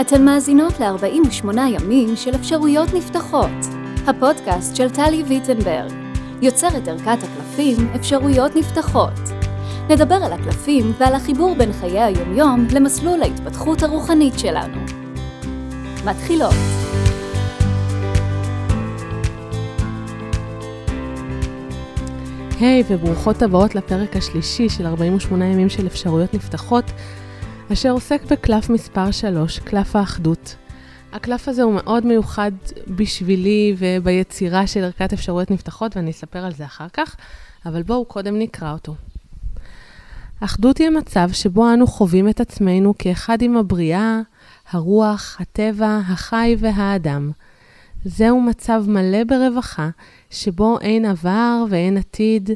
אתן מאזינות ל-48 ימים של אפשרויות נפתחות, הפודקאסט של טלי ויטנברג, יוצרת ערכת הקלפים אפשרויות נפתחות. נדבר על הקלפים ועל החיבור בין חיי היומיום למסלול ההתפתחות הרוחנית שלנו. מתחילות. היי hey, וברוכות הבאות לפרק השלישי של 48 ימים של אפשרויות נפתחות, אשר עוסק בקלף מספר 3, קלף האחדות. הקלף הזה הוא מאוד מיוחד בשבילי וביצירה של ערכת אפשרויות נפתחות, ואני אספר על זה אחר כך, אבל בואו קודם נקרא אותו. אחדות היא המצב שבו אנו חווים את עצמנו כאחד עם הבריאה, הרוח, הטבע, החי והאדם. זהו מצב מלא ברווחה, שבו אין עבר ואין עתיד,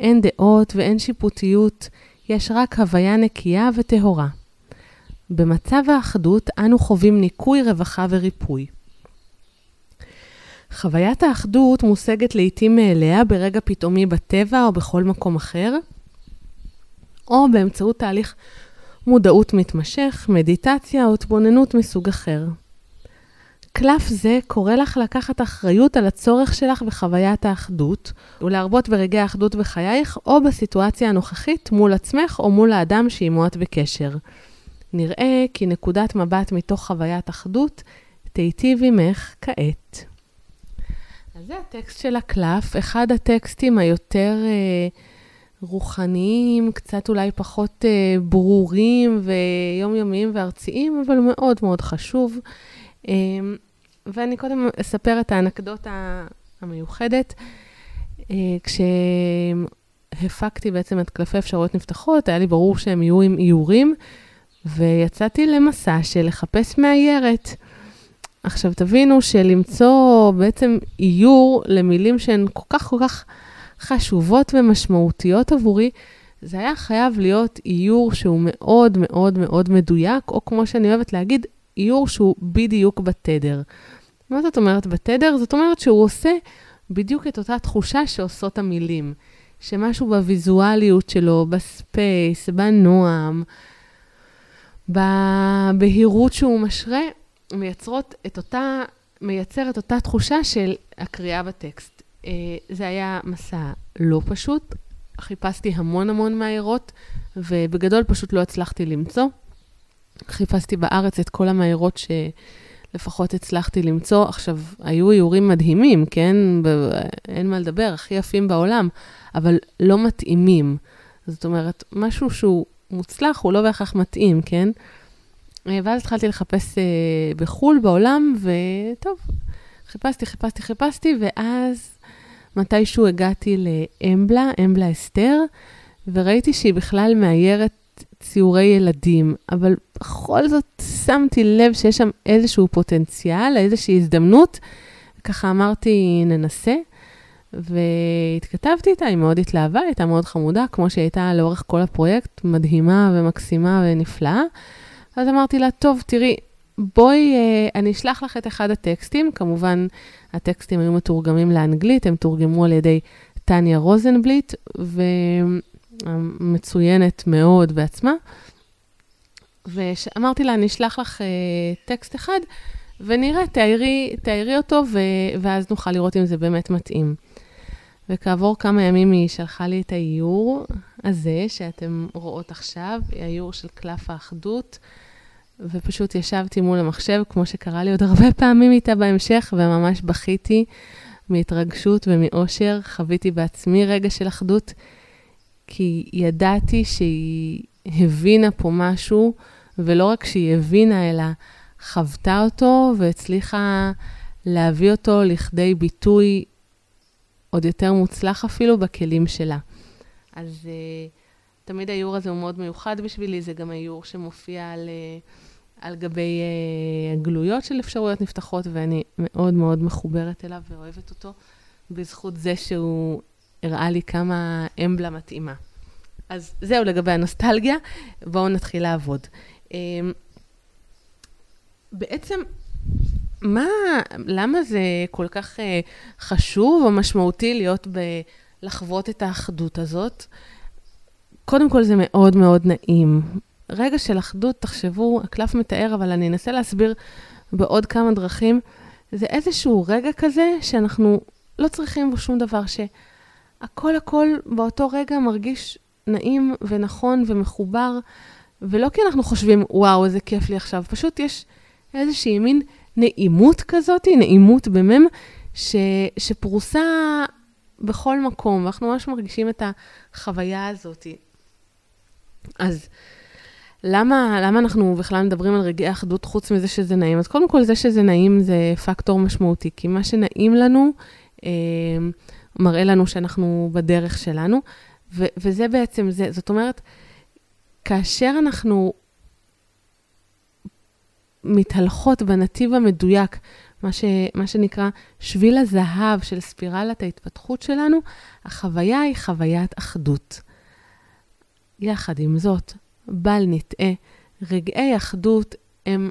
אין דעות ואין שיפוטיות, יש רק הוויה נקייה וטהורה. במצב האחדות אנו חווים ניקוי, רווחה וריפוי. חוויית האחדות מושגת לעתים מאליה ברגע פתאומי בטבע או בכל מקום אחר, או באמצעות תהליך מודעות מתמשך, מדיטציה או התבוננות מסוג אחר. קלף זה קורא לך לקחת אחריות על הצורך שלך בחוויית האחדות, ולהרבות ברגעי האחדות בחייך, או בסיטואציה הנוכחית מול עצמך או מול האדם שעימו את בקשר. נראה כי נקודת מבט מתוך חוויית אחדות תיטיב עמך כעת. אז זה הטקסט של הקלף, אחד הטקסטים היותר אה, רוחניים, קצת אולי פחות אה, ברורים ויומיומיים וארציים, אבל מאוד מאוד חשוב. אה, ואני קודם אספר את האנקדוטה המיוחדת. אה, כשהפקתי בעצם את קלפי אפשרויות נפתחות, היה לי ברור שהם יהיו עם איורים, ויצאתי למסע של לחפש מאיירת. עכשיו, תבינו שלמצוא בעצם איור למילים שהן כל כך כל כך חשובות ומשמעותיות עבורי, זה היה חייב להיות איור שהוא מאוד מאוד מאוד מדויק, או כמו שאני אוהבת להגיד, איור שהוא בדיוק בתדר. מה זאת אומרת בתדר? זאת אומרת שהוא עושה בדיוק את אותה תחושה שעושות המילים. שמשהו בוויזואליות שלו, בספייס, בנועם, בבהירות שהוא משרה, מייצרות את אותה, מייצר את אותה תחושה של הקריאה בטקסט. אה, זה היה מסע לא פשוט, חיפשתי המון המון מהעירות, ובגדול פשוט לא הצלחתי למצוא. חיפשתי בארץ את כל המהעירות שלפחות הצלחתי למצוא. עכשיו, היו איורים מדהימים, כן? אין מה לדבר, הכי יפים בעולם, אבל לא מתאימים. זאת אומרת, משהו שהוא מוצלח הוא לא בהכרח מתאים, כן? אה, ואז התחלתי לחפש uh, בחו"ל, בעולם, וטוב, חיפשתי, חיפשתי, חיפשתי, ואז מתישהו הגעתי לאמבלה, אמבלה אסתר, וראיתי שהיא בכלל מאיירת ציורי ילדים, אבל בכל זאת שמתי לב שיש שם איזשהו פוטנציאל, איזושהי הזדמנות, ככה אמרתי, ננסה. והתכתבתי איתה, היא מאוד התלהבה, היא הייתה מאוד חמודה, כמו שהיא הייתה לאורך כל הפרויקט, מדהימה ומקסימה ונפלאה. אז אמרתי לה, טוב, תראי, בואי, אה, אני אשלח לך את אחד הטקסטים, כמובן, הטקסטים היו מתורגמים לאנגלית, הם תורגמו על ידי טניה רוזנבליט, ומצוינת מאוד בעצמה. ואמרתי לה, אני אשלח לך אה, טקסט אחד, ונראה, תאיירי, תאיירי אותו, ו... ואז נוכל לראות אם זה באמת מתאים. וכעבור כמה ימים היא שלחה לי את האיור הזה, שאתם רואות עכשיו, האיור של קלף האחדות, ופשוט ישבתי מול המחשב, כמו שקרה לי עוד הרבה פעמים איתה בהמשך, וממש בכיתי מהתרגשות ומאושר. חוויתי בעצמי רגע של אחדות, כי ידעתי שהיא הבינה פה משהו, ולא רק שהיא הבינה, אלא חוותה אותו והצליחה להביא אותו לכדי ביטוי עוד יותר מוצלח אפילו בכלים שלה. אז uh, תמיד האיור הזה הוא מאוד מיוחד בשבילי, זה גם האיור שמופיע על, uh, על גבי uh, הגלויות של אפשרויות נפתחות, ואני מאוד מאוד מחוברת אליו ואוהבת אותו, בזכות זה שהוא הראה לי כמה אמבלה מתאימה. אז זהו לגבי הנוסטלגיה, בואו נתחיל לעבוד. Um, בעצם מה, למה זה כל כך uh, חשוב או משמעותי להיות ב... לחוות את האחדות הזאת? קודם כל, זה מאוד מאוד נעים. רגע של אחדות, תחשבו, הקלף מתאר, אבל אני אנסה להסביר בעוד כמה דרכים. זה איזשהו רגע כזה שאנחנו לא צריכים בו שום דבר, שהכל הכל באותו רגע מרגיש נעים ונכון ומחובר, ולא כי אנחנו חושבים, וואו, איזה כיף לי עכשיו, פשוט יש איזושהי מין נעימות כזאת, נעימות במם, ש, שפרוסה בכל מקום, ואנחנו ממש מרגישים את החוויה הזאת. אז למה, למה אנחנו בכלל מדברים על רגעי אחדות חוץ מזה שזה נעים? אז קודם כל, זה שזה נעים זה פקטור משמעותי, כי מה שנעים לנו, אה, מראה לנו שאנחנו בדרך שלנו, ו- וזה בעצם זה. זאת אומרת, כאשר אנחנו מתהלכות בנתיב המדויק, מה, ש, מה שנקרא שביל הזהב של ספירלת ההתפתחות שלנו, החוויה היא חוויית אחדות. יחד עם זאת, בל נטעה, רגעי אחדות הם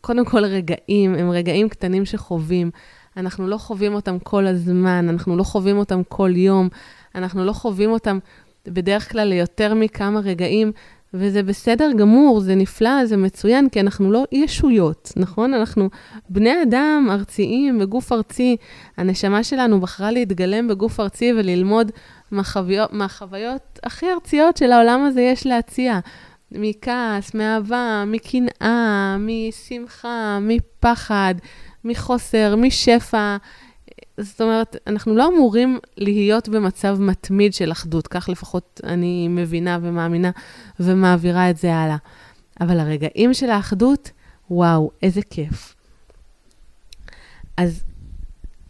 קודם כל רגעים, הם רגעים קטנים שחווים. אנחנו לא חווים אותם כל הזמן, אנחנו לא חווים אותם כל יום, אנחנו לא חווים אותם בדרך כלל ליותר מכמה רגעים, וזה בסדר גמור, זה נפלא, זה מצוין, כי אנחנו לא ישויות, נכון? אנחנו בני אדם ארציים בגוף ארצי. הנשמה שלנו בחרה להתגלם בגוף ארצי וללמוד מהחוויות, מהחוויות הכי ארציות של העולם הזה יש להציע. מכעס, מאהבה, מקנאה, משמחה, מפחד, מחוסר, משפע. זאת אומרת, אנחנו לא אמורים להיות במצב מתמיד של אחדות, כך לפחות אני מבינה ומאמינה ומעבירה את זה הלאה. אבל הרגעים של האחדות, וואו, איזה כיף. אז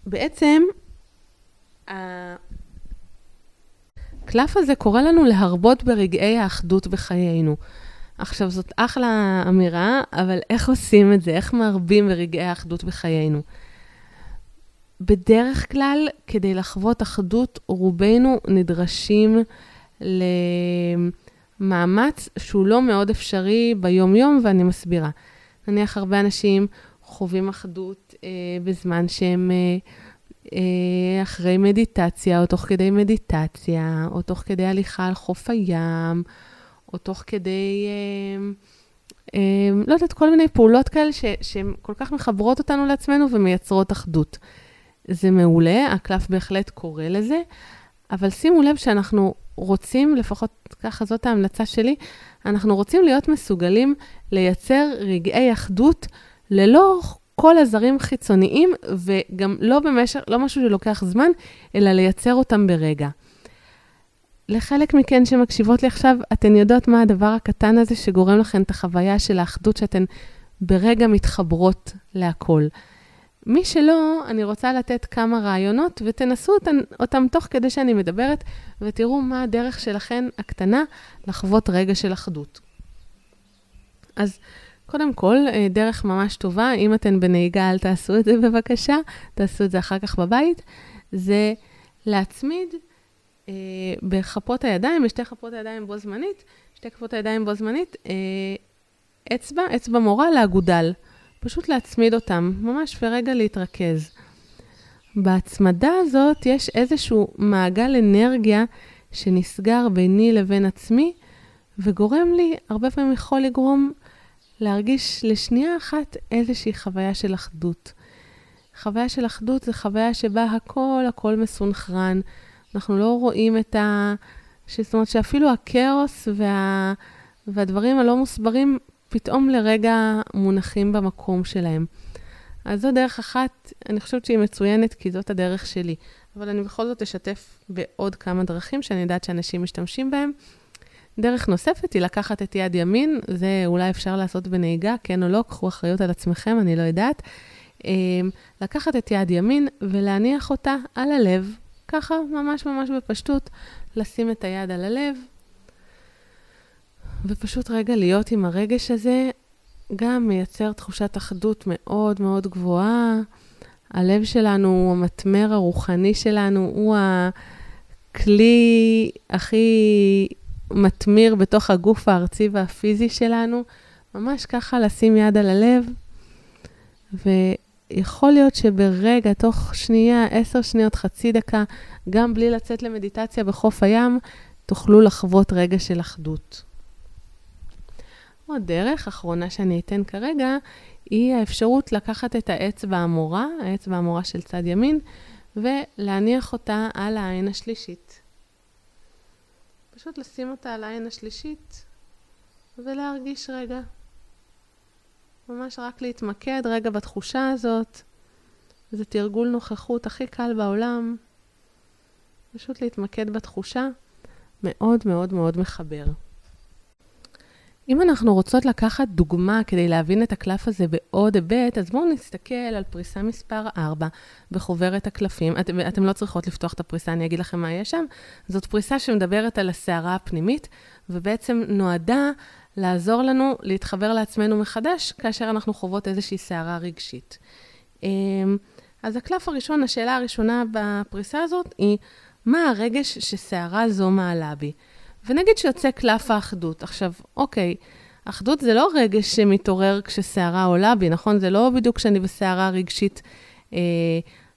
בעצם, הקלף הזה קורא לנו להרבות ברגעי האחדות בחיינו. עכשיו, זאת אחלה אמירה, אבל איך עושים את זה? איך מרבים ברגעי האחדות בחיינו? בדרך כלל, כדי לחוות אחדות, רובנו נדרשים למאמץ שהוא לא מאוד אפשרי ביום-יום, ואני מסבירה. נניח הרבה אנשים חווים אחדות אה, בזמן שהם אה, אה, אחרי מדיטציה, או תוך כדי מדיטציה, או תוך כדי הליכה על חוף הים, או תוך כדי, אה, אה, לא יודעת, כל מיני פעולות כאלה שהן כל כך מחברות אותנו לעצמנו ומייצרות אחדות. זה מעולה, הקלף בהחלט קורא לזה, אבל שימו לב שאנחנו רוצים, לפחות ככה זאת ההמלצה שלי, אנחנו רוצים להיות מסוגלים לייצר רגעי אחדות ללא כל עזרים חיצוניים, וגם לא במשך, לא משהו שלוקח זמן, אלא לייצר אותם ברגע. לחלק מכן שמקשיבות לי עכשיו, אתן יודעות מה הדבר הקטן הזה שגורם לכן את החוויה של האחדות, שאתן ברגע מתחברות להכל. מי שלא, אני רוצה לתת כמה רעיונות, ותנסו אותם, אותם תוך כדי שאני מדברת, ותראו מה הדרך שלכן הקטנה לחוות רגע של אחדות. אז קודם כל, אה, דרך ממש טובה, אם אתן בנהיגה, אל תעשו את זה בבקשה, תעשו את זה אחר כך בבית, זה להצמיד אה, בכפות הידיים, בשתי כפות הידיים בו זמנית, שתי כפות הידיים בו זמנית, אה, אצבע, אצבע מורה לאגודל. פשוט להצמיד אותם, ממש ורגע להתרכז. בהצמדה הזאת יש איזשהו מעגל אנרגיה שנסגר ביני לבין עצמי, וגורם לי, הרבה פעמים יכול לגרום להרגיש לשנייה אחת איזושהי חוויה של אחדות. חוויה של אחדות זה חוויה שבה הכל הכל מסונכרן. אנחנו לא רואים את ה... זאת אומרת שאפילו הכאוס וה... והדברים הלא מוסברים פתאום לרגע מונחים במקום שלהם. אז זו דרך אחת, אני חושבת שהיא מצוינת, כי זאת הדרך שלי. אבל אני בכל זאת אשתף בעוד כמה דרכים שאני יודעת שאנשים משתמשים בהם. דרך נוספת היא לקחת את יד ימין, זה אולי אפשר לעשות בנהיגה, כן או לא, קחו אחריות על עצמכם, אני לא יודעת. אמ, לקחת את יד ימין ולהניח אותה על הלב, ככה, ממש ממש בפשטות, לשים את היד על הלב, ופשוט רגע להיות עם הרגש הזה, גם מייצר תחושת אחדות מאוד מאוד גבוהה. הלב שלנו המטמר הרוחני שלנו, הוא הכלי הכי מתמיר בתוך הגוף הארצי והפיזי שלנו. ממש ככה לשים יד על הלב, ויכול להיות שברגע, תוך שנייה, עשר שניות, חצי דקה, גם בלי לצאת למדיטציה בחוף הים, תוכלו לחוות רגע של אחדות. עוד דרך אחרונה שאני אתן כרגע, היא האפשרות לקחת את האצבע המורה, האצבע המורה של צד ימין, ולהניח אותה על העין השלישית. פשוט לשים אותה על העין השלישית ולהרגיש רגע. ממש רק להתמקד רגע בתחושה הזאת. זה תרגול נוכחות הכי קל בעולם. פשוט להתמקד בתחושה. מאוד מאוד מאוד מחבר. אם אנחנו רוצות לקחת דוגמה כדי להבין את הקלף הזה בעוד היבט, אז בואו נסתכל על פריסה מספר 4 בחוברת הקלפים. את, אתם לא צריכות לפתוח את הפריסה, אני אגיד לכם מה יש שם. זאת פריסה שמדברת על הסערה הפנימית, ובעצם נועדה לעזור לנו להתחבר לעצמנו מחדש כאשר אנחנו חוות איזושהי סערה רגשית. אמ, אז הקלף הראשון, השאלה הראשונה בפריסה הזאת היא, מה הרגש שסערה זו מעלה בי? ונגיד שיוצא קלף האחדות. עכשיו, אוקיי, אחדות זה לא רגש שמתעורר כשסערה עולה בי, נכון? זה לא בדיוק כשאני בסערה רגשית, אה,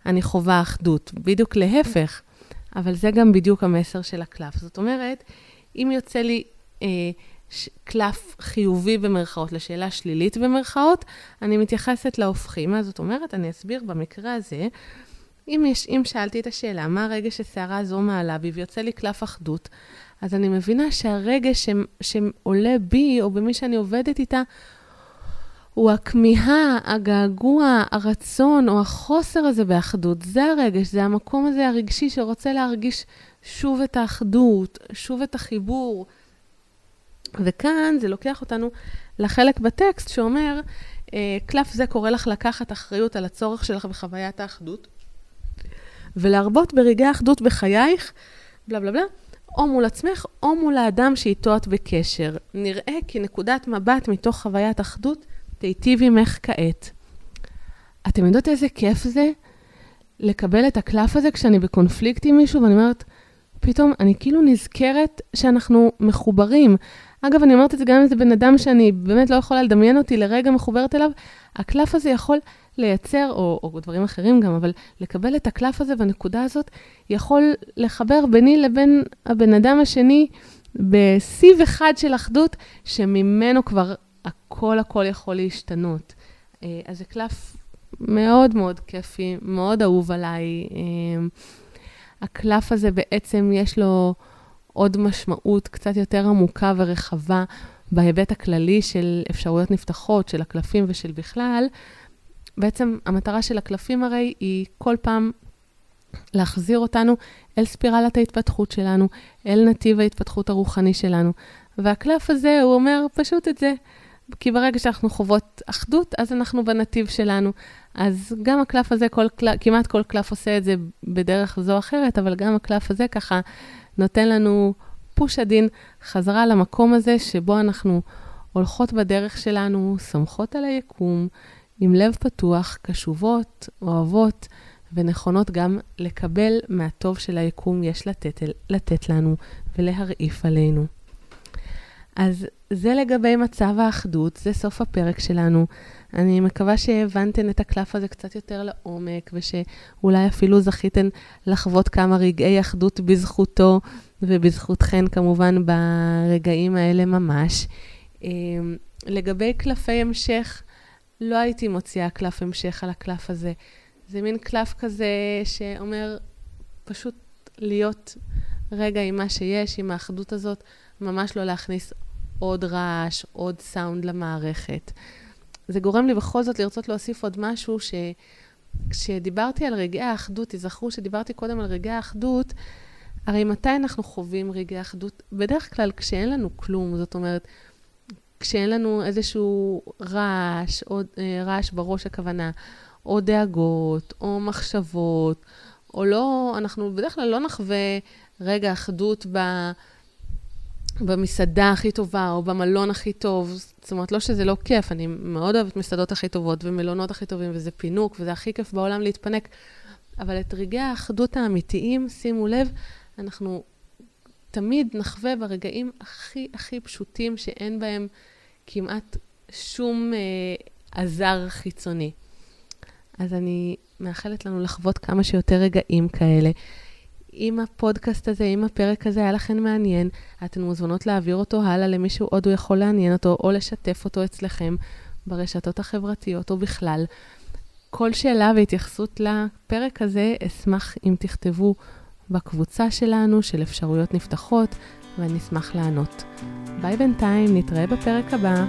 אני חווה אחדות, בדיוק להפך. אבל זה גם בדיוק המסר של הקלף. זאת אומרת, אם יוצא לי אה, ש- קלף חיובי במרכאות לשאלה שלילית במרכאות, אני מתייחסת להופכים. מה זאת אומרת? אני אסביר במקרה הזה. אם, יש, אם שאלתי את השאלה, מה הרגש שסערה זו מעלה בי ויוצא לי קלף אחדות, אז אני מבינה שהרגש ש, שעולה בי, או במי שאני עובדת איתה, הוא הכמיהה, הגעגוע, הרצון, או החוסר הזה באחדות. זה הרגש, זה המקום הזה הרגשי שרוצה להרגיש שוב את האחדות, שוב את החיבור. וכאן זה לוקח אותנו לחלק בטקסט שאומר, אה, קלף זה קורא לך לקחת אחריות על הצורך שלך בחוויית האחדות, ולהרבות ברגעי האחדות בחייך, בלה בלה בלה, או מול עצמך, או מול האדם שאיתו את בקשר. נראה כי נקודת מבט מתוך חוויית אחדות תיטיב עמך כעת. אתם יודעות איזה כיף זה לקבל את הקלף הזה כשאני בקונפליקט עם מישהו, ואני אומרת, פתאום אני כאילו נזכרת שאנחנו מחוברים. אגב, אני אומרת את זה גם אם זה בן אדם שאני באמת לא יכולה לדמיין אותי לרגע מחוברת אליו, הקלף הזה יכול לייצר, או, או דברים אחרים גם, אבל לקבל את הקלף הזה והנקודה הזאת, יכול לחבר ביני לבין הבן אדם השני בסיב אחד של אחדות, שממנו כבר הכל הכל יכול להשתנות. אה, אז זה קלף מאוד מאוד כיפי, מאוד אהוב עליי. אה, הקלף הזה בעצם יש לו עוד משמעות קצת יותר עמוקה ורחבה בהיבט הכללי של אפשרויות נפתחות, של הקלפים ושל בכלל. בעצם המטרה של הקלפים הרי היא כל פעם להחזיר אותנו אל ספירלת ההתפתחות שלנו, אל נתיב ההתפתחות הרוחני שלנו. והקלף הזה, הוא אומר פשוט את זה. כי ברגע שאנחנו חוות אחדות, אז אנחנו בנתיב שלנו. אז גם הקלף הזה, כל, כמעט כל קלף עושה את זה בדרך זו או אחרת, אבל גם הקלף הזה ככה נותן לנו פוש עדין חזרה למקום הזה שבו אנחנו הולכות בדרך שלנו, סומכות על היקום, עם לב פתוח, קשובות, אוהבות ונכונות גם לקבל מהטוב של היקום יש לתת, לתת לנו ולהרעיף עלינו. אז זה לגבי מצב האחדות, זה סוף הפרק שלנו. אני מקווה שהבנתן את הקלף הזה קצת יותר לעומק, ושאולי אפילו זכיתן לחוות כמה רגעי אחדות בזכותו, ובזכותכן כמובן ברגעים האלה ממש. אמ, לגבי קלפי המשך, לא הייתי מוציאה קלף המשך על הקלף הזה. זה מין קלף כזה שאומר פשוט להיות רגע עם מה שיש, עם האחדות הזאת, ממש לא להכניס עוד רעש, עוד סאונד למערכת. זה גורם לי בכל זאת לרצות להוסיף עוד משהו שכשדיברתי על רגעי האחדות, תזכרו שדיברתי קודם על רגעי האחדות, הרי מתי אנחנו חווים רגעי אחדות? בדרך כלל כשאין לנו כלום, זאת אומרת, כשאין לנו איזשהו רעש, או אה, רעש בראש הכוונה, או דאגות, או מחשבות, או לא, אנחנו בדרך כלל לא נחווה רגע אחדות ב... במסעדה הכי טובה, או במלון הכי טוב. זאת אומרת, לא שזה לא כיף, אני מאוד אוהבת מסעדות הכי טובות ומלונות הכי טובים, וזה פינוק, וזה הכי כיף בעולם להתפנק. אבל את רגעי האחדות האמיתיים, שימו לב, אנחנו תמיד נחווה ברגעים הכי הכי פשוטים, שאין בהם כמעט שום אה, עזר חיצוני. אז אני מאחלת לנו לחוות כמה שיותר רגעים כאלה. אם הפודקאסט הזה, אם הפרק הזה היה לכם מעניין, אתן מוזמנות להעביר אותו הלאה למישהו עוד הוא יכול לעניין אותו, או לשתף אותו אצלכם ברשתות החברתיות או בכלל. כל שאלה והתייחסות לפרק הזה, אשמח אם תכתבו בקבוצה שלנו של אפשרויות נפתחות, ואני אשמח לענות. ביי בינתיים, נתראה בפרק הבא.